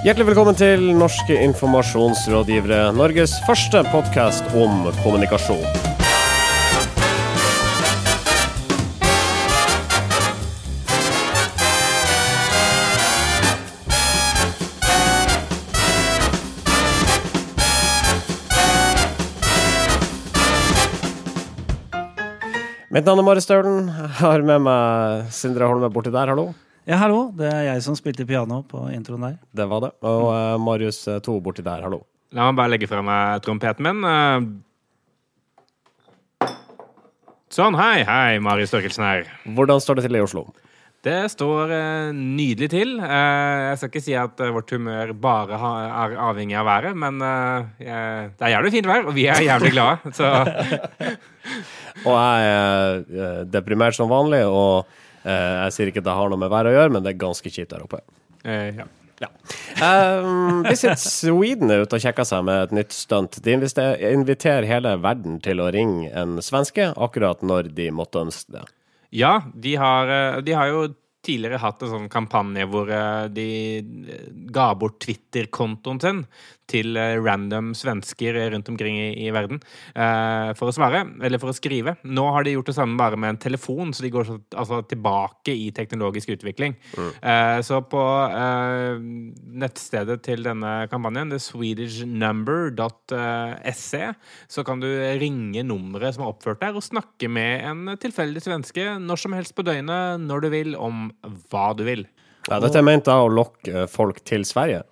Hjertelig velkommen til Norske informasjonsrådgivere, Norges første podkast om kommunikasjon. Mitt navn er Mari Staulen. Jeg har med meg Sindre Holme borti der, hallo. Ja, hallo. Det er jeg som spilte piano på introen der. Det var det. Og uh, Marius To borti der, hallo. La meg bare legge fra meg trompeten min. Uh... Sånn, hei, hei, Marius Størkelsen her. Hvordan står det til i Oslo? Det står nydelig til. Eh, jeg skal ikke si at vårt humør bare ha, er avhengig av været, men eh, jeg, det er jævlig fint vær, og vi er jævlig glade. Så Og jeg er deprimert som vanlig, og jeg sier ikke at det har noe med været å gjøre, men det er ganske kjipt der oppe. eh, ja. Ja. Um, Visit Sweden er ute og kjekker seg med et nytt stunt. De inviterer hele verden til å ringe en svenske akkurat når de måtte ønske det. Ja, de har, eh, de har jo tidligere hatt en sånn kampanje hvor eh, de eh, ga bort Twitter-kontoen sin til eh, random svensker rundt omkring i, i verden eh, for å svare, eller for å skrive. Nå har de gjort det samme bare med en telefon, så de går så, altså, tilbake i teknologisk utvikling. Eh, så på eh, nettstedet til denne kampanjen, theswedishnumber.se, Swedish number.se, så kan du ringe nummeret som er oppført der, og snakke med en tilfeldig svenske når som helst på døgnet, når du vil, om hva du vil. Ja, dette er ment da å lokke eh, folk til Sverige.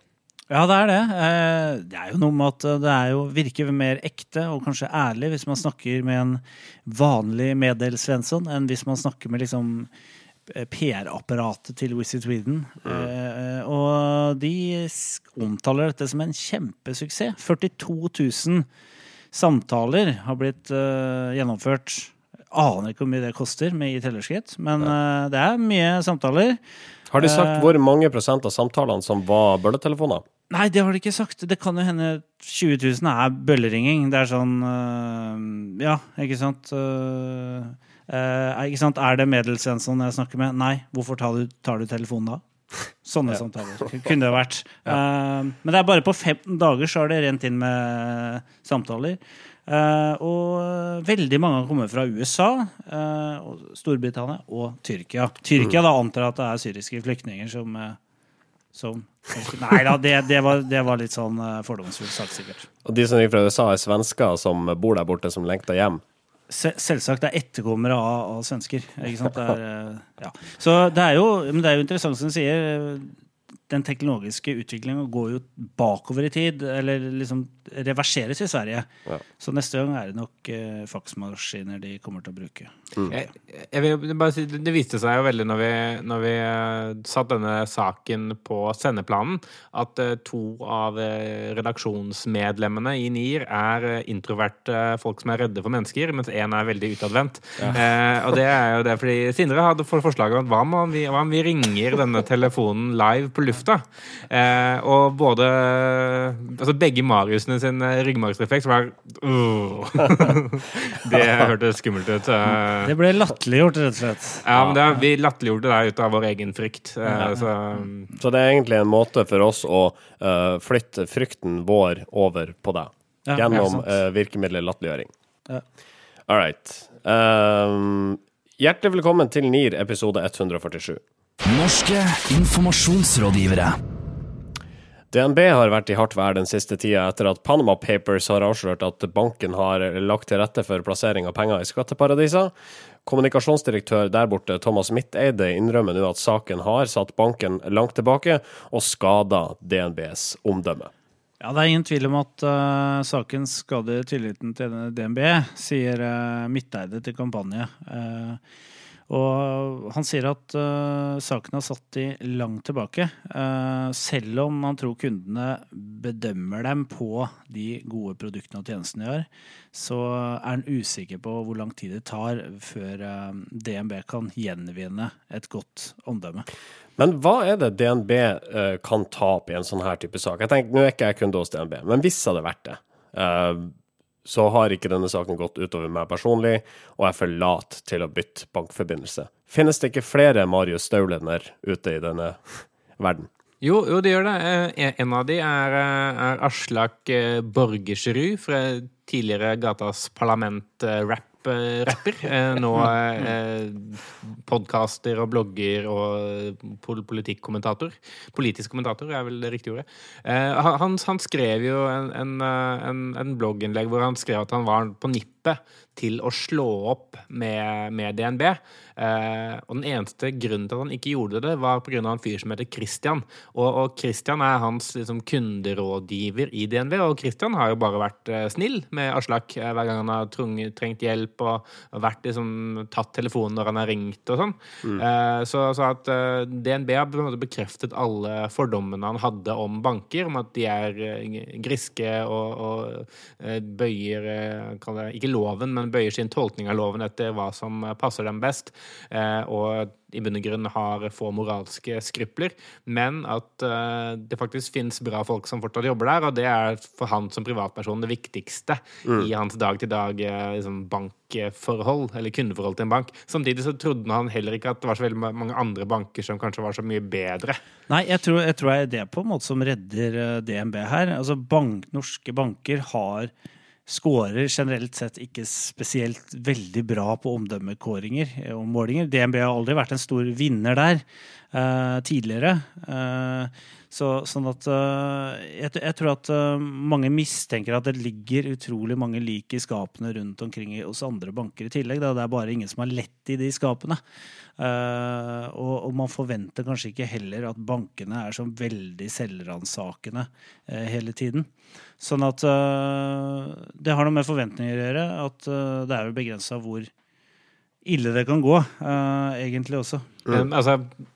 Ja, det er det. Eh, Det er jo noe med at det er jo virker mer ekte og kanskje ærlig hvis man snakker med en vanlig medelsvensson, enn hvis man snakker med liksom eh, PR-apparatet til Visit Sweden. Eh, Og de omtaler dette som en kjempesuksess. 42 000 samtaler har blitt eh, gjennomført. Aner ikke hvor mye det koster med i tellerskritt, men uh, det er mye samtaler. Har de sagt Eh. hvor mange prosent av samtalene som var bølletelefoner? Nei, det har de ikke sagt. Det kan jo hende 20 000 er bølleringing. Det er sånn øh, Ja, ikke sant? Ikke sant? Er det Medelsvensson jeg snakker med? Nei. Hvorfor tar du, tar du telefonen da? Sånne samtaler kunne det vært. Eh, men det er bare på 15 dager så har det rent inn med samtaler. Eh, og veldig mange har kommet fra USA, eh, og Storbritannia og Tyrkia. Tyrkia da antar at det er syriske flyktninger som eh, som Nei da, det, det, var, det var litt sånn fordomsfullt sagt, sikkert. Og de som gikk fra USA, er svensker som bor der borte, som lengter hjem. Se, selvsagt det er etterkommere av, av svensker. Det er, ja. Så det er, jo, men det er jo interessant som du sier. Den teknologiske utviklinga går jo bakover i tid, eller liksom reverseres i Sverige. Ja. Så neste gang er det nok eh, faksmaskiner de kommer til å bruke. Jeg, jeg vil bare si, det viste seg jo veldig når vi, når vi eh, satt denne saken på sendeplanen, at eh, to av eh, redaksjonsmedlemmene i NIR er eh, introverte folk som er redde for mennesker, mens én er veldig utadvendt. Eh, og det er jo det fordi Sindre hadde for forslag om at hva om vi, hva om vi ringer denne telefonen live på lufta? Eh, og både Altså begge Mariusene sin eh, ryggmargsrefleks var uh, Det hørtes skummelt ut. eh. Det ble latterliggjort, rett og slett. Ja, men det, er- vi latterliggjorde det ut av vår egen frykt. eh, Så Så det er egentlig en måte for oss å uh, flytte frykten vår over på deg. Ja, gjennom uh, virkemidlet latterliggjøring. Ja. All right. Um, hjertelig velkommen til NIR episode 147. Norske informasjonsrådgivere. DNB har vært i hardt vær den siste tida etter at Panama Papers har avslørt at banken har lagt til rette for plassering av penger i skatteparadiser. Kommunikasjonsdirektør der borte, Thomas Midteide, innrømmer nå at saken har satt banken langt tilbake og skada DNBs omdømme. Ja, Det er ingen tvil om at uh, saken skader tilliten til DNB, sier uh, Midteide til kampanje. Eh, og han sier at uh, saken har satt de langt tilbake, uh, selv om han tror kundene bedømmer dem på de gode produktene og tjenestene de har. Så er han usikker på hvor lang tid det tar før uh, DNB kan gjenvinne et godt omdømme. Men hva er det DNB eh, kan tape i en sånn her type sak? Jeg tenker, Nå er ikke jeg kunde hos DNB, men hvis det hadde vært det, eh, så har ikke denne saken gått utover meg personlig, og jeg er for lat til å bytte bankforbindelse. Finnes det ikke flere Marius Staulener ute i denne verden? Jo, jo, det gjør det. Eh, En av de er, eh, er Aslak eh, Borgersrud, fra tidligere Gatas Parlament-rapper. Nå eh, podkaster og blogger og pol politikkommentator. Politisk kommentator er vel det riktige ordet. Eh, Han, han skrev jo en, en, eh, en, en blogginnlegg hvor han skrev at han var på nippet til å slå opp med, med DNB. Eh, og den eneste grunnen til at han ikke gjorde det, var pga. en fyr som heter Christian. Og, og Christian er hans liksom, kunderådgiver i DNB, og Christian har jo bare vært eh, snill med Aslak eh, hver gang han har trung, trengt hjelp og, og vært, liksom, tatt telefonen når han har ringt og sånn. Eh, så, så at eh, DNB har på en måte bekreftet alle fordommene han hadde om banker, om at de er eh, griske og, og bøyer ikke loven, men bøyer sin tolkning av loven etter hva som eh, passer dem best, eh, og i bunn og grunn har få moralske skrupler, men at eh, det faktisk finnes bra folk som fortsatt jobber der, og det er for han som privatperson det viktigste i hans dag-til-dag-bankforhold, liksom eller kundeforhold til en bank. Samtidig så trodde han heller ikke at det var så veldig mange andre banker som kanskje var så mye bedre. Nei, jeg tror, jeg tror det er på en måte som redder DNB her. Altså, bank, norske banker har scorer generelt sett ikke spesielt veldig bra på omdømmekåringer eh, og målinger. DNB har aldri vært en stor vinner der tidligere. Eh, så, sånn at eh, jeg, jeg tror at eh, mange mistenker at det ligger utrolig mange lik i skapene rundt omkring hos andre banker i tillegg. Det er bare ingen som har lett i de skapene. Eh, og, og man forventer kanskje ikke heller at bankene er så veldig selvransakende eh, hele tiden. Sånn at eh, det har noe med forventninger å gjøre. At eh, det er jo begrensa hvor ille det kan gå, eh, egentlig også. Mm. altså,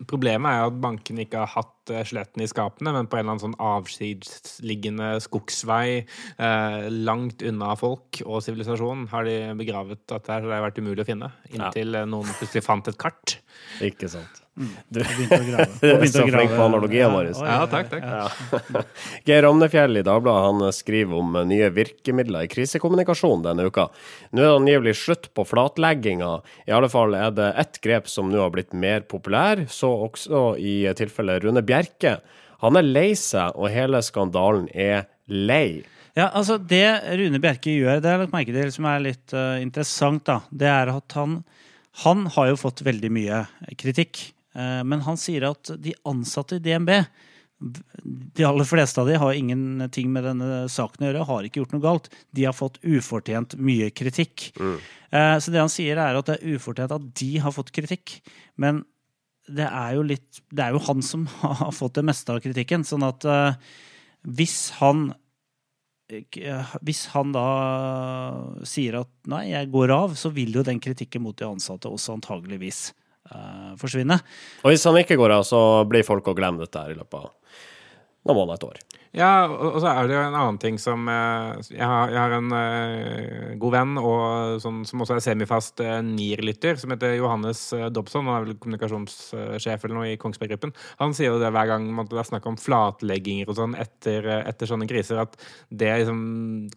problemet er jo at bankene ikke har hatt eh, skjelettene i skapene, men på en eller annen sånn avsidesliggende skogsvei eh, langt unna folk og sivilisasjon har de begravet dette her, så det har vært umulig å finne. Inntil ja. noen plutselig fant et kart. Ikke sant. Du, begynte å grave. Du er begynte så å flink på analogien vår. Ja, takk, takk. Ja. Geir Ramnefjell i Dagbladet han skriver om nye virkemidler i krisekommunikasjon denne uka. Nå er det angivelig slutt på flatlegginga. I alle fall er det ett grep som nå har blitt mer populær, så også i tilfellet Rune Bjerke. Han er lei seg, og hele skandalen er lei. Ja, altså Det Rune Bjerke gjør, det har jeg lagt merke til som er litt uh, interessant, da, det er at han, han har jo fått veldig mye kritikk. Eh, men han sier at de ansatte i DNB de aller fleste av de har ingenting med denne saken å gjøre, har ikke gjort noe galt. De har fått ufortjent mye kritikk. Mm. Så det han sier, er at det er ufortjent at de har fått kritikk. Men det er jo litt Det er jo han som har fått det meste av kritikken. Sånn at eh, hvis han eh, hvis han da sier at nei, jeg går av, så vil jo den kritikken mot de ansatte også antageligvis eh, forsvinne. Og hvis han ikke går av, så blir folk å glemme dette her i løpet av noen ha et år. Ja, og så er det jo en annen ting som eh, Jeg har, jeg har en uh, god venn og som, som også er semifast uh, NIR-lytter, som heter Johannes uh, Dobson. Han er vel kommunikasjonssjef eller noe i Kongsberg Gruppen. Han sier jo det hver gang man- det er snakk om flatlegginger og sånn etter, etter sånne kriser, at det liksom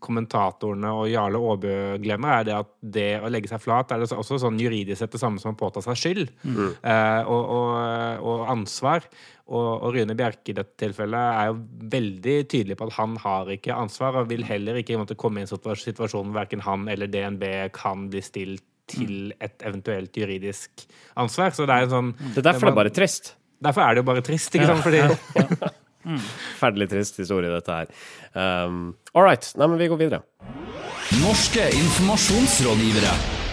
kommentatorene og Jarle Aabø glemmer, er det at det å legge seg flat er det også sånn juridisk sett det samme som å påta seg skyld eh, og, og, og ansvar. Og, og Rune Bjerke i dette tilfellet er jo veldig tydelig på at han har ikke ansvar, og vil heller ikke måtte komme i en situa- situasjon hvor verken han eller DNB kan bli stilt til et eventuelt juridisk ansvar. Så det er en sånn Det er derfor det er bare trist. Derfor er det jo bare trist, ikke sant? Fordi Forferdelig trist historie, dette her. Um, All right. Nei, men vi går videre. Norske informasjonsrådgivere.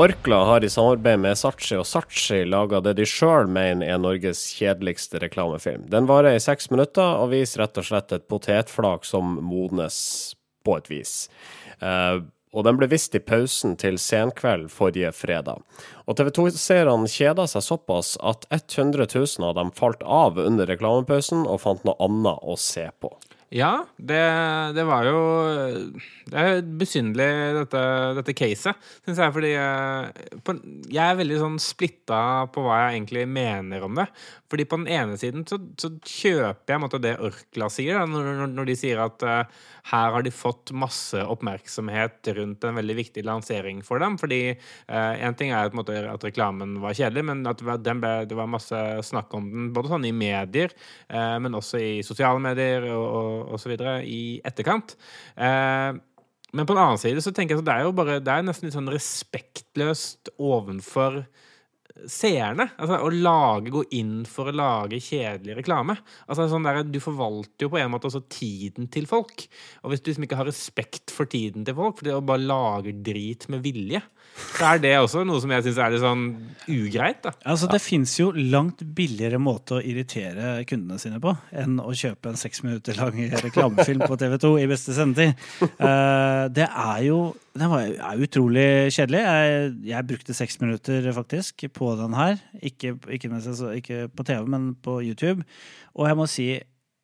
Orkla har i samarbeid med Saatchi og Saatchi laga det de sjøl mener er Norges kjedeligste reklamefilm. Den varer i seks minutter og viser rett og slett et potetflak som modnes på et vis. Uh, og den ble vist i pausen til Senkveld forrige fredag. Og TV 2-seerne kjeda seg såpass at 100 000 av dem falt av under reklamepausen og fant noe annet å se på. Ja, det, det var jo Det er besynderlig, dette, dette caset, syns jeg. Fordi eh, jeg er veldig sånn splitta på hva jeg egentlig mener om det. Fordi på den ene siden så, så kjøper jeg en måte, det Orkla sier, da, når, når, de sier at uh, her har de fått masse oppmerksomhet rundt en veldig viktig lansering for dem. Fordi én ting er en måte, at reklamen var kjedelig, men at ble, det var masse snakk om den både sånn i medier, uh, men også i sosiale medier og, og, så videre i etterkant. Eh, men på den annen side så tenker jeg at det er jo bare Det er nesten litt sånn respektløst ovenfor seerne. Altså å lage, gå inn for å lage kjedelig reklame. Altså sånn der, Du forvalter jo på en måte også tiden til folk. Og hvis du liksom ikke har respekt for tiden til folk, for det å bare lage drit med vilje, så er det også noe som jeg syns er litt sånn ugreit. da. Altså, Det fins jo langt billigere måte å irritere kundene sine på enn å kjøpe en seks minutter lang reklamefilm på TV2 i beste sendetid. Uh, det er jo det var, er utrolig kjedelig. Jeg, jeg brukte seks minutter faktisk på den her. Ikke, ikke, så- ikke på TV, men på YouTube. Og jeg må si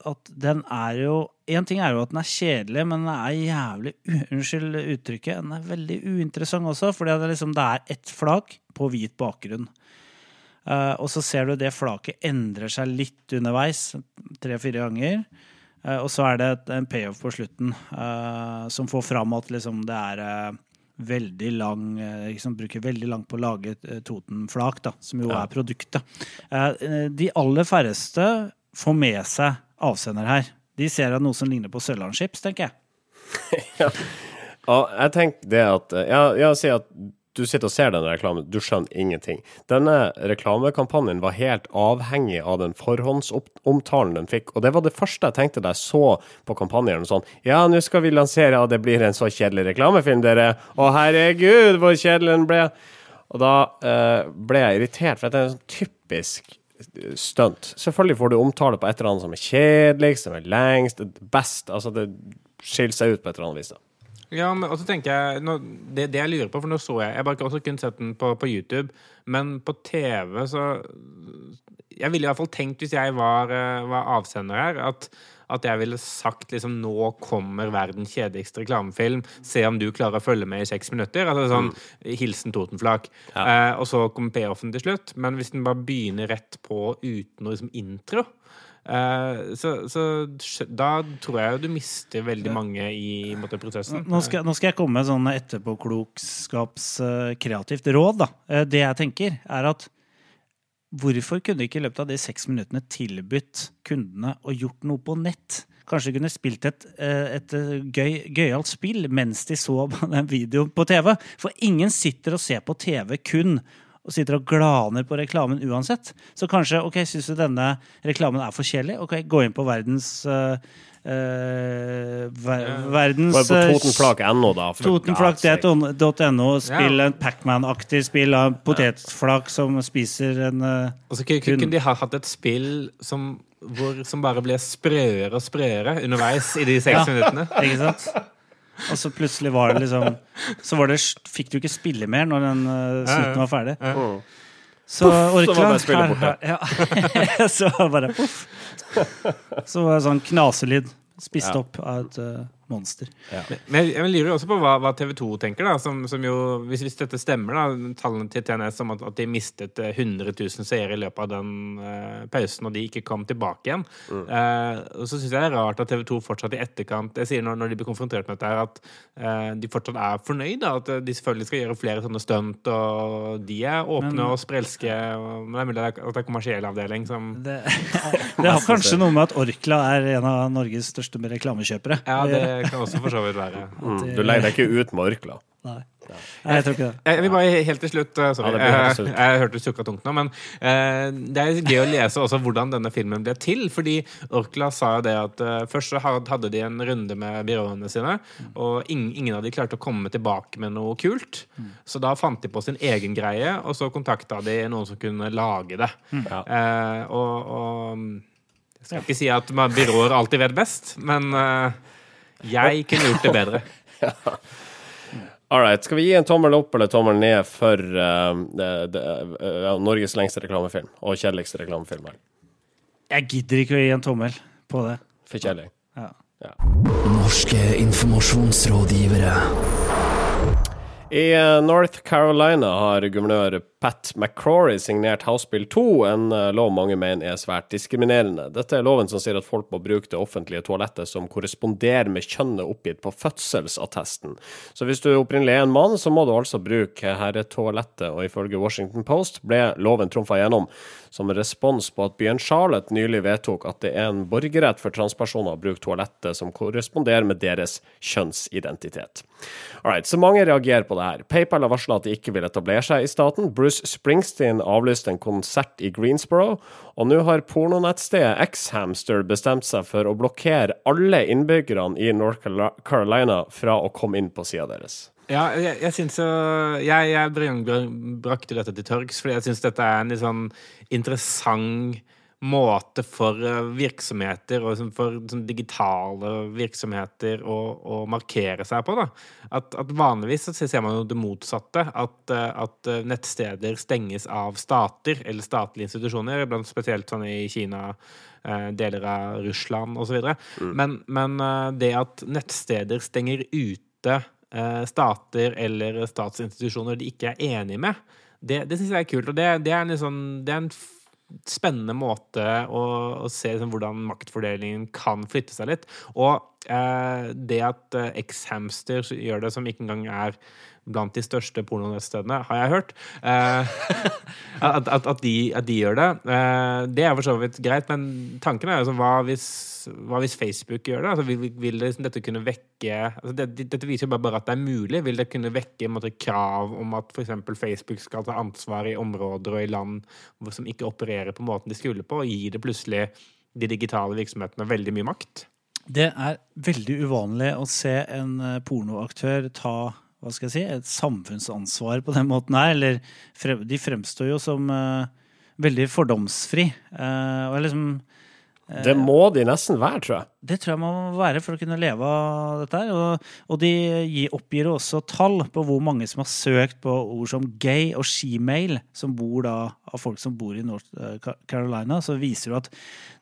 at den er jo En ting er jo at den er kjedelig, men den er jævlig Unnskyld uttrykket. Den er veldig uinteressant også, fordi det er, liksom, det er ett flak på hvit bakgrunn. Uh, og så ser du det flaket endrer seg litt underveis, tre-fire ganger. Uh, og så er det en payoff på slutten uh, som får fram at liksom, det er veldig lang eh, liksom, Bruker veldig langt på å lage Toten Totenflak, da, som jo Ja. er produktet. Eh, eh, de aller færreste får med seg avsender her. De ser at noe som ligner på Sørlandschips, tenker jeg. Ja, Og jeg tenker det at Ja, ja si at du sitter og ser denne reklamen, du skjønner ingenting. Denne reklamekampanjen var helt avhengig av den forhåndsomtalen den fikk, og det var det første jeg tenkte da jeg så på kampanjen. Sånn, ja, nå skal vi lansere, og det blir en så kjedelig reklamefilm, dere. Å, herregud, hvor kjedelig den ble. Og da eh, ble jeg irritert, for dette er en sånn typisk stunt. Selvfølgelig får du omtale på et eller annet som er kjedeligst, som er lengst, best. Altså, det skiller seg ut på et eller annet vis. da. Ja, men også tenker jeg nå, det, det jeg lurer på, for nå så jeg Jeg har bare også kun sett den på, på YouTube, men på TV så Jeg ville i hvert fall tenkt, hvis jeg var, eh, var avsender her, at, at jeg ville sagt liksom Nå kommer verdens kjedeligste reklamefilm. Se om du klarer å følge med i seks minutter. Altså sånn Hilsen Totenflak. Eh, og så kommer payoffen til slutt. Men hvis den bare begynner rett på uten noe liksom intro så, så da tror jeg du mister veldig mange i måte, prosessen. Nå skal, nå skal jeg komme med sånn etterpåklokskapskreativt råd. Da. Eh, Det jeg tenker, er at hvorfor kunne ikke i løpet av de seks minuttene tilbudt kundene å gjort noe på nett? Kanskje kunne spilt et, eh, et eh, gøy, gøyalt spill mens de så den videoen på TV. For ingen sitter og ser på TV kun og sitter og glaner på reklamen uansett. Så kanskje, ok, syns du denne reklamen er for kjedelig? Ok, gå inn på verdens uh, Uh, ver, verdens Bare på eh, totenflak.no, da. Totenflak.no. Spill Ja. en Pacman-aktig spill av en potetflak som spiser en uh, altså, kunne de ha hatt et spill som, hvor, som bare ble sprøere og sprøere underveis i de seks Ja. minuttene. Ikke sant? Og så plutselig var det liksom Så var det, fikk du ikke spille mer når den uh, slutten var ferdig. Så så var bare. Ja. så var det bare poff. Så var det sånn knaselyd. Spist opp av et eh, monster. Men jeg, jeg lurer også på hva, hva TV 2 tenker, da. Som, som jo, hvis, hvis dette stemmer, da, tallene til TNS om at, at de mistet eh, 100 000 seere i løpet av den uh, pausen, og de ikke kom tilbake igjen. Eh, og så syns jeg det er rart at TV 2 fortsatt i etterkant Jeg sier når, når de blir konfrontert med dette, her at uh, de fortsatt er fornøyd. Da, at eh, de selvfølgelig skal gjøre flere sånne stunt, og de er åpne Men- og sprelske. Og, men det er mulig at det er kommersiell avdeling som Det, det har kanskje noe med at Orkla er en av Norges største reklamekjøpere Ja, det. Kan også for så vidt være. Mm. Du legger deg ikke ut med Orkla. Nei. Nei, jeg tror ikke det. Jeg vil bare helt til slutt uh, Sorry, Ja, helt jeg, slutt. jeg hørte du sukka tungt nå, men uh, det er gøy å lese også hvordan denne filmen ble til. Fordi Orkla sa jo det at uh, først så hadde de en runde med byråene sine, og ingen, ingen av de klarte å komme tilbake med noe kult. Så da fant de på sin egen greie, og så kontakta de noen som kunne lage det. Mm. Eh, og, og jeg skal ikke si at man- byråer alltid vet best, men eh, jeg kunne gjort det bedre. All right. Skal vi gi en tommel opp eller tommel ned for uh, det, det, uh, Norges lengste reklamefilm og kjedeligste reklamefilm? her? Jeg gidder ikke å gi en tommel på det. For kjedelig. Ja. Norske informasjonsrådgivere. I eh, North Carolina har guvernør Pat McCrory signert House Bill 2, en eh, lov mange mener er svært diskriminerende. Dette er loven som sier at folk må bruke det offentlige toalettet som korresponderer med kjønnet oppgitt på fødselsattesten. Så hvis du opprinnelig er en mann, så må du altså bruke herretoalettet, og ifølge Washington Post ble loven trumfa gjennom som respons på at byen Charlotte nylig vedtok at det er en borgerrett for transpersoner å bruke toalettet som korresponderer med deres kjønnsidentitet. Alright, så mange reagerer på det her. PayPal har varsla at de ikke vil etablere seg i staten. Bruce Springsteen avlyste en konsert i Greensboro, og nå har pornonettstedet X-Hamster bestemt seg for å blokkere alle innbyggerne i North Carolina fra å komme inn på sida deres. Ja, jeg, jeg Jeg, jeg brakte dette til tørks, fordi jeg syns dette er en litt sånn interessant måte for eh, virksomheter, og sånn for sånn digitale virksomheter, å, å markere seg på. da. At, at vanligvis så ser man jo det motsatte. At, eh, at eh, nettsteder stenges av stater eller statlige institusjoner, blant spesielt sånn i Kina, deler av Russland osv. Men, men eh, det at nettsteder stenger ute stater eller statsinstitusjoner de ikke er enige med, det, det syns jeg er kult. Og det, det er en sånn det er en spennende måte å, å se liksom, hvordan maktfordelingen kan flytte seg litt. Og eh, det at eh, X-Hamster gjør det, som ikke engang er blant de største pornonettstedene, har jeg hørt. Eh, at, at, at, de, at de gjør det. Eh, det er for så vidt greit, men tanken er sånn, hva hvis, hva hvis Facebook gjør det? Altså, vil, vil det, liksom, dette kunne vekke altså, det, det- Dette viser jo bare, bare at det er mulig. Vil det kunne vekke måte, krav om at f.eks. Facebook skal ta ansvar i områder og i land som ikke opererer på måten de skulle på, og gi det plutselig de digitale virksomhetene veldig mye makt? Det er veldig uvanlig å se en eh, pornoaktør ta hva skal jeg si, et samfunnsansvar på den måten her. Eller de fremstår jo som uh, veldig fordomsfri. Uh, og liksom Det må de nesten være, tror jeg. Det tror jeg man må være for å kunne leve av dette her. Og, de oppgir også tall på hvor mange som har søkt på ord som gay og shemale, som bor da av folk som bor i North eh, Carolina. Så viser det at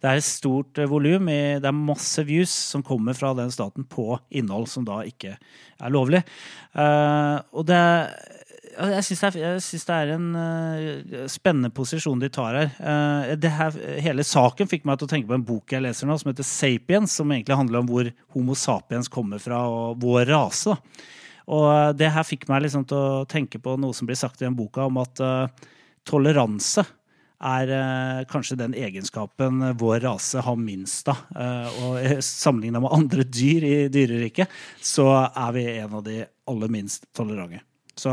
det er et stort eh, volum. Det er masse views som kommer fra den staten på innhold som da ikke er lovlig. Eh, og det ja, jeg syns det, det er en uh, spennende posisjon de tar her. Uh, her. Hele saken fikk meg til å tenke på en bok jeg leser nå, som heter Sapiens, som egentlig handler om hvor Homo sapiens kommer fra, og vår rase. Og uh, det her fikk meg liksom til å tenke på noe som blir sagt i den boka, om at toleranse er kanskje den egenskapen vår rase har minst av. Og sammenligna med andre dyr i dyreriket, så er vi en av de aller minst tolerante. Så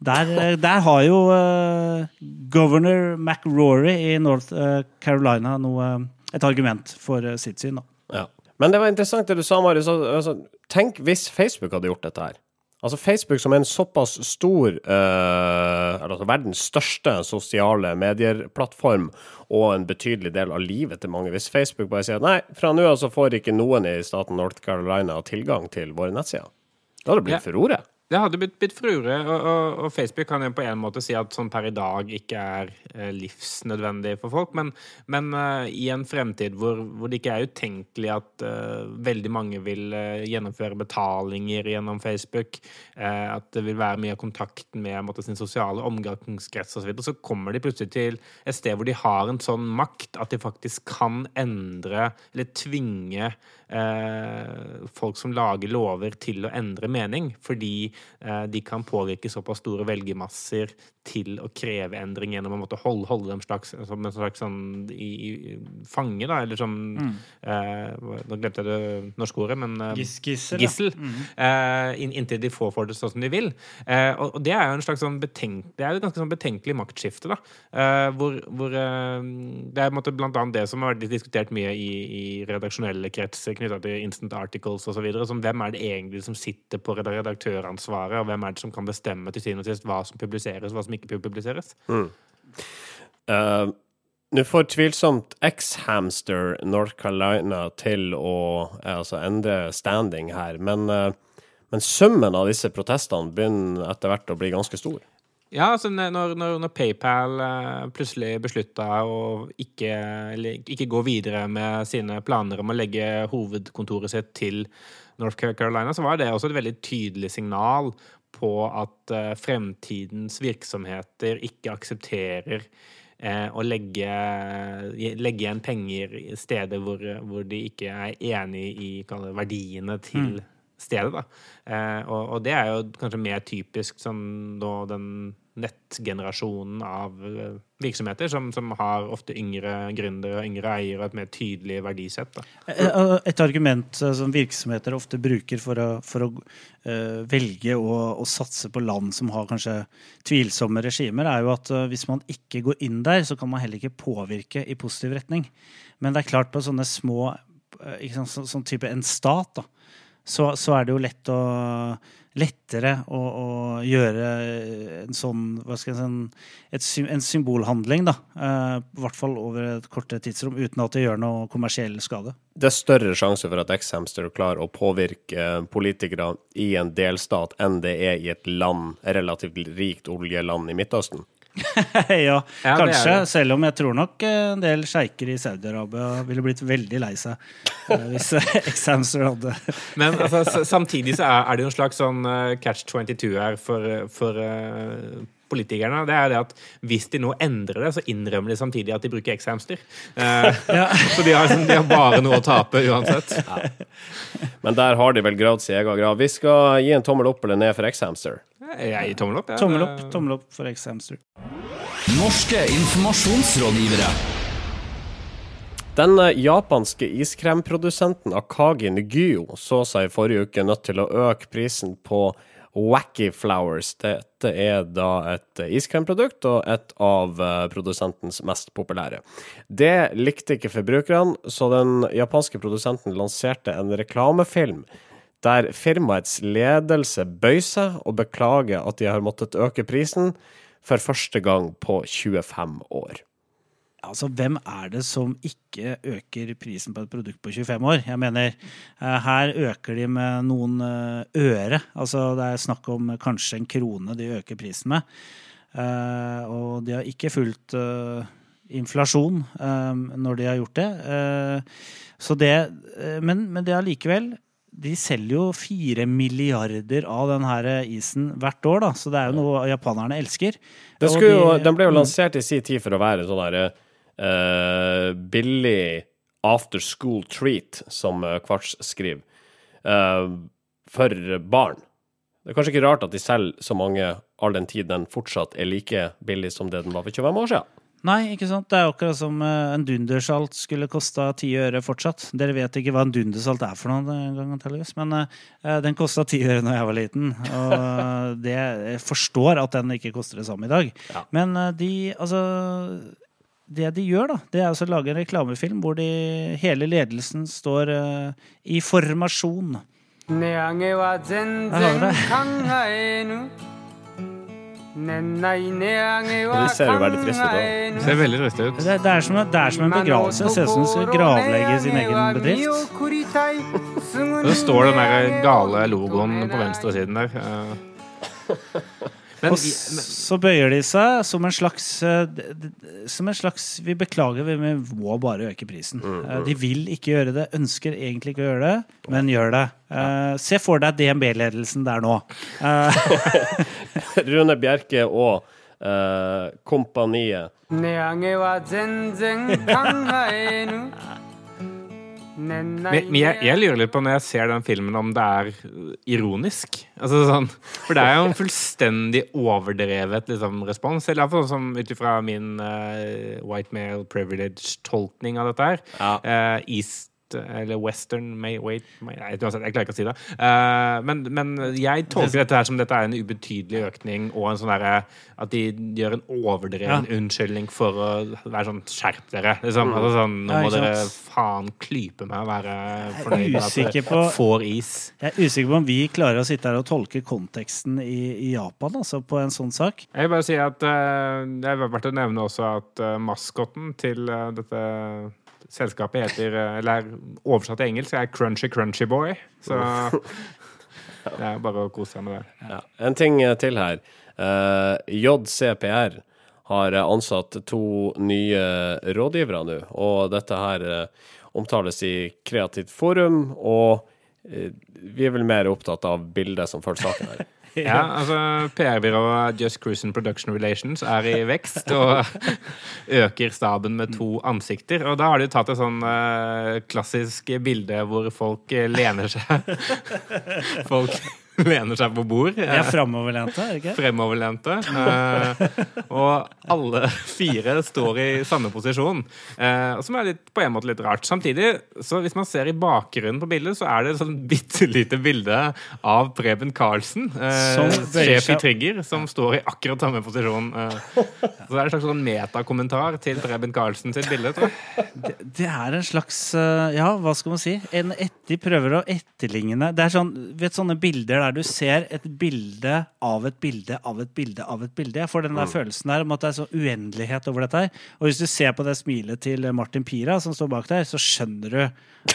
der, eh, der har jo uh, governor McRory i North eh, Carolina noe, et argument for sitt syn. Da. Ja. Men det var interessant det du sa, Marius. Altså, tenk hvis Facebook hadde gjort dette her. Altså Facebook som er en såpass stor eh, altså verdens største sosiale medieplattform og en betydelig del av livet til mange. Hvis Facebook bare sier nei, fra nå av så får ikke noen i staten North Carolina tilgang til våre nettsider. Da hadde det blitt Ja. furore. Det hadde blitt, blitt furore, og, og, og Facebook kan jo på en måte si at sånn per i dag ikke er eh, livsnødvendig for folk, men, men eh, i en fremtid hvor, hvor det ikke er utenkelig at eh, veldig mange vil eh, gjennomføre betalinger gjennom Facebook, eh, at det vil være mye av kontakten med måtte, sin sosiale omgangskrets osv., så, videre, så kommer de plutselig til et sted hvor de har en sånn makt at de faktisk kan endre eller tvinge folk som lager lover til å endre mening, fordi de kan påvirke såpass store velgermasser til å kreve endring gjennom å måtte holde, holde dem slags, som en slags sånn i, i, fange, da, eller som eh, Nå glemte jeg det norske ordet, men eh, Gis- gissel, mm. eh, inn, inntil de får for det sånn som de vil. Eh, og, og det er jo en slags sånn betenk, det er et ganske sånn betenkelig maktskifte, da. Eh, hvor hvor eh, det er måte blant annet det som har vært diskutert mye i, i redaksjonelle kretser knytta til instant articles osv. Som hvem er det egentlig som sitter på reda- redaktøransvaret, og hvem er det som kan bestemme til syvende og sist hva som publiseres, og hva som ikke publiseres? Eh, Nå får tvilsomt X-Hamster North Carolina til å eh, altså endre standing her, men, eh, men summen av disse protestene begynner etter hvert å bli ganske stor. Ja, altså når, når, når PayPal plutselig beslutta å ikke, ikke gå videre med sine planer om å legge hovedkontoret sitt til North Carolina, så var det også et veldig tydelig signal på at eh, fremtidens virksomheter ikke aksepterer eh, å legge, legge igjen penger i steder hvor, hvor de ikke er enig i det, verdiene til stedet. Da. Eh, og, og det er jo kanskje mer typisk sånn den nettgenerasjonen av eh, virksomheter som, som har ofte yngre gründere, yngre eiere og et mer tydelig verdisett. Da. Eh, Et argument eh, som virksomheter ofte bruker for å, for å uh, velge å, å satse på land som har kanskje tvilsomme regimer, er jo at uh, hvis man ikke går inn der, så kan man heller ikke påvirke i positiv retning. Men det er klart på sånne små uh, sant, så, Sånn type en stat, da, så, så er det jo lett å lettere å, å gjøre en sånn hva skal jeg si, en- et, en symbolhandling, da. eh, I hvert fall over et kortere tidsrom, uten at det gjør noe kommersiell skade. Det er større sjanse for at X-Hamster klarer å påvirke politikere i en delstat enn det er i et land, relativt rikt oljeland i Midtøsten. ja, Ja, kanskje. det. Selv om jeg tror nok eh, en del sjeiker i Saudi-Arabia ville blitt veldig lei seg eh, hvis Examster X-Hamster hadde Men altså, samtidig så er, det jo en slags sånn eh, catch 22 her for, for uh, politikerne. Det er det at hvis de nå endrer det, så innrømmer de samtidig at de bruker X-hamster. Eh, Så de har, liksom- de har bare noe å tape uansett. Men der har de vel gravd sin egen grav. Vi skal gi en tommel opp eller ned for X-Hamster. Jeg gir tommel opp. ja. Tommel opp, tommel opp for X-Hamster. Norske informasjonsrådgivere. Den eh, japanske iskremprodusenten Akagi Nugyo så seg i forrige uke nødt til å øke prisen på Wacky Flowers. Dette er da et iskremprodukt og et av eh, produsentens mest populære. Det likte ikke forbrukerne, så den japanske produsenten lanserte en reklamefilm der firmaets ledelse bøyer seg og beklager at de har måttet øke prisen for første gang på 25 år. Altså, hvem er det som ikke øker prisen på et produkt på 25 år? Jeg mener, eh, her øker de med noen eh, øre. Altså, det er snakk om kanskje en krone de øker prisen med. Eh, og de har ikke fulgt inflasjon når de har gjort det. Så det men, men det allikevel de selger jo fire milliarder av den isen hvert år, da. Så det er jo noe japanerne elsker. Og jo, den ble jo Mm. lansert i sin tid for å være sånn derre uh, billig after school treat, som eh, Kvarts skriver, uh, for barn. Det er kanskje ikke rart at de selger så mange all den tid den fortsatt er like billig som det den var for 25 år siden. Nei, ikke sant. Det er akkurat som eh, en dundersalt skulle kosta ti øre fortsatt. Dere vet ikke hva en dundersalt er for noe, gang, antageligvis. Men eh, den kosta ti øre når jeg var liten. Og eh, det, jeg forstår at den ikke koster det samme i dag. Ja. Men de, altså det de gjør, da, det er altså å lage en reklamefilm hvor de, hele ledelsen står i formasjon. Der har det. Og de ser jo veldig triste ut. Det Ser veldig triste ut. Det, det, er som, det er som en begravelse. Det ser ut som de skal gravlegge sin egen bedrift. Så står den der gale logoen på venstre siden der. Men, Og så bøyer de seg som en slags eh, Som en slags Vi beklager, vi må bare øke prisen. Eh, De vil ikke gjøre det, ønsker egentlig ikke å gjøre det, men gjør det. Eh, Se for deg DNB-ledelsen der nå. Eh, Rune Bjerke og eh, kompaniet men, nei, men jeg, jeg lurer litt på når jeg ser den filmen, om det er ironisk. Altså, sånn, for det er jo en fullstendig overdrevet liksom, respons. Eller iallfall sånn ut ifra min uh, white male privilege-tolkning av dette her. Ja. Uh, eller Western may, wait, may, nei, Jeg klarer ikke å si det. Uh, men, men jeg tolker dette her som dette er en ubetydelig økning, og en sånn derre at de gjør en overdreven unnskyldning for å være sånn Skjerp dere! Liksom. Altså, sånn, nå må dere faen klype meg og være fornøyd med at dere får is. Jeg er usikker på om vi klarer å sitte her og tolke konteksten i, i Japan altså, på en sånn sak. Jeg vil bare si at uh, Det er verdt å nevne også at uh, maskotten til eh, dette selskapet heter eh, Eller er oversatt til engelsk er Crunchy Crunchy Boy. Så det er bare å kose seg med det. Ja. En ting eh, til her. Uh, JCPR har eh, ansatt to nye rådgivere nå, og dette her eh, omtales i Kreativt forum, og eh, vi er vel mer opptatt av bildet som følger saken her. Ja, altså PR-byrået Just Cruise Production Relations er i vekst og øker staben med to ansikter. Og da har de tatt et sånn eh, klassisk bilde hvor folk eh, lener seg Folk lener seg på bord. De er framoverlente, er det ikke? fremoverlente. Eh, og alle fire står i samme posisjon, eh, som er litt, på en måte litt rart. Samtidig, så hvis man ser i bakgrunnen på bildet, så er det et sånn bitte lite bilde av Preben Karlsen, eh, sjef i Trigger, som står i akkurat samme posisjon. Så det er en slags sånn metakommentar til Preben Karlsen sitt bilde, tror jeg. Det, det er en slags Ja, hva skal man si? En etter, prøver å etterligne Det er sånn, vet sånne bilder der du ser et bilde av et bilde av et bilde av et bilde. Jeg får den der Mm. følelsen der om at det er så uendelighet over dette her. Og hvis du ser på det smilet til Martin Pira som står bak der, så skjønner du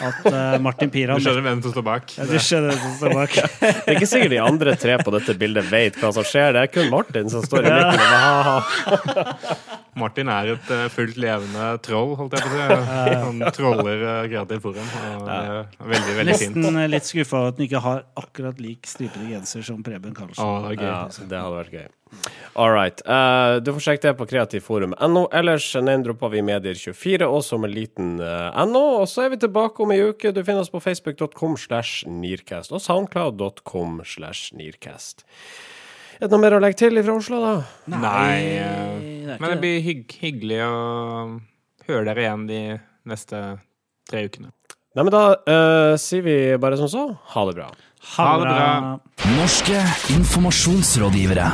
at uh, Martin Pira Du skjønner hvem som står bak. Ja, du skjønner hvem som står bak. Det er ikke sikkert de andre tre på dette bildet vet hva som skjer. Det er kun Martin som står i midten. Ja. Martin er et eh, fullt levende troll, holdt jeg på å si. Han troller uh, Kreativ Forum. Og er veldig, veldig fint. Nesten eh, litt skuffa over at han ikke har akkurat lik stripete genser som Preben Karlsen. Å, det gøy. Ja, det hadde vært gøy. All right. Uh, du får sjekke det på kreativforum.no. Ellers name-dropper vi Medier24 også med liten uh, NO. Og så er vi tilbake om ei uke. Du finner oss på facebook.com slash nearcast og soundcloud.com slash nearcast. Er det noe mer å legge til fra Oslo, da? Nei, det er ikke men det blir hygg hyggelig å høre dere igjen de neste tre ukene. Nei, men da uh, sier vi bare som så. Ha det bra. Ha Ha det det bra. bra. Norske informasjonsrådgivere.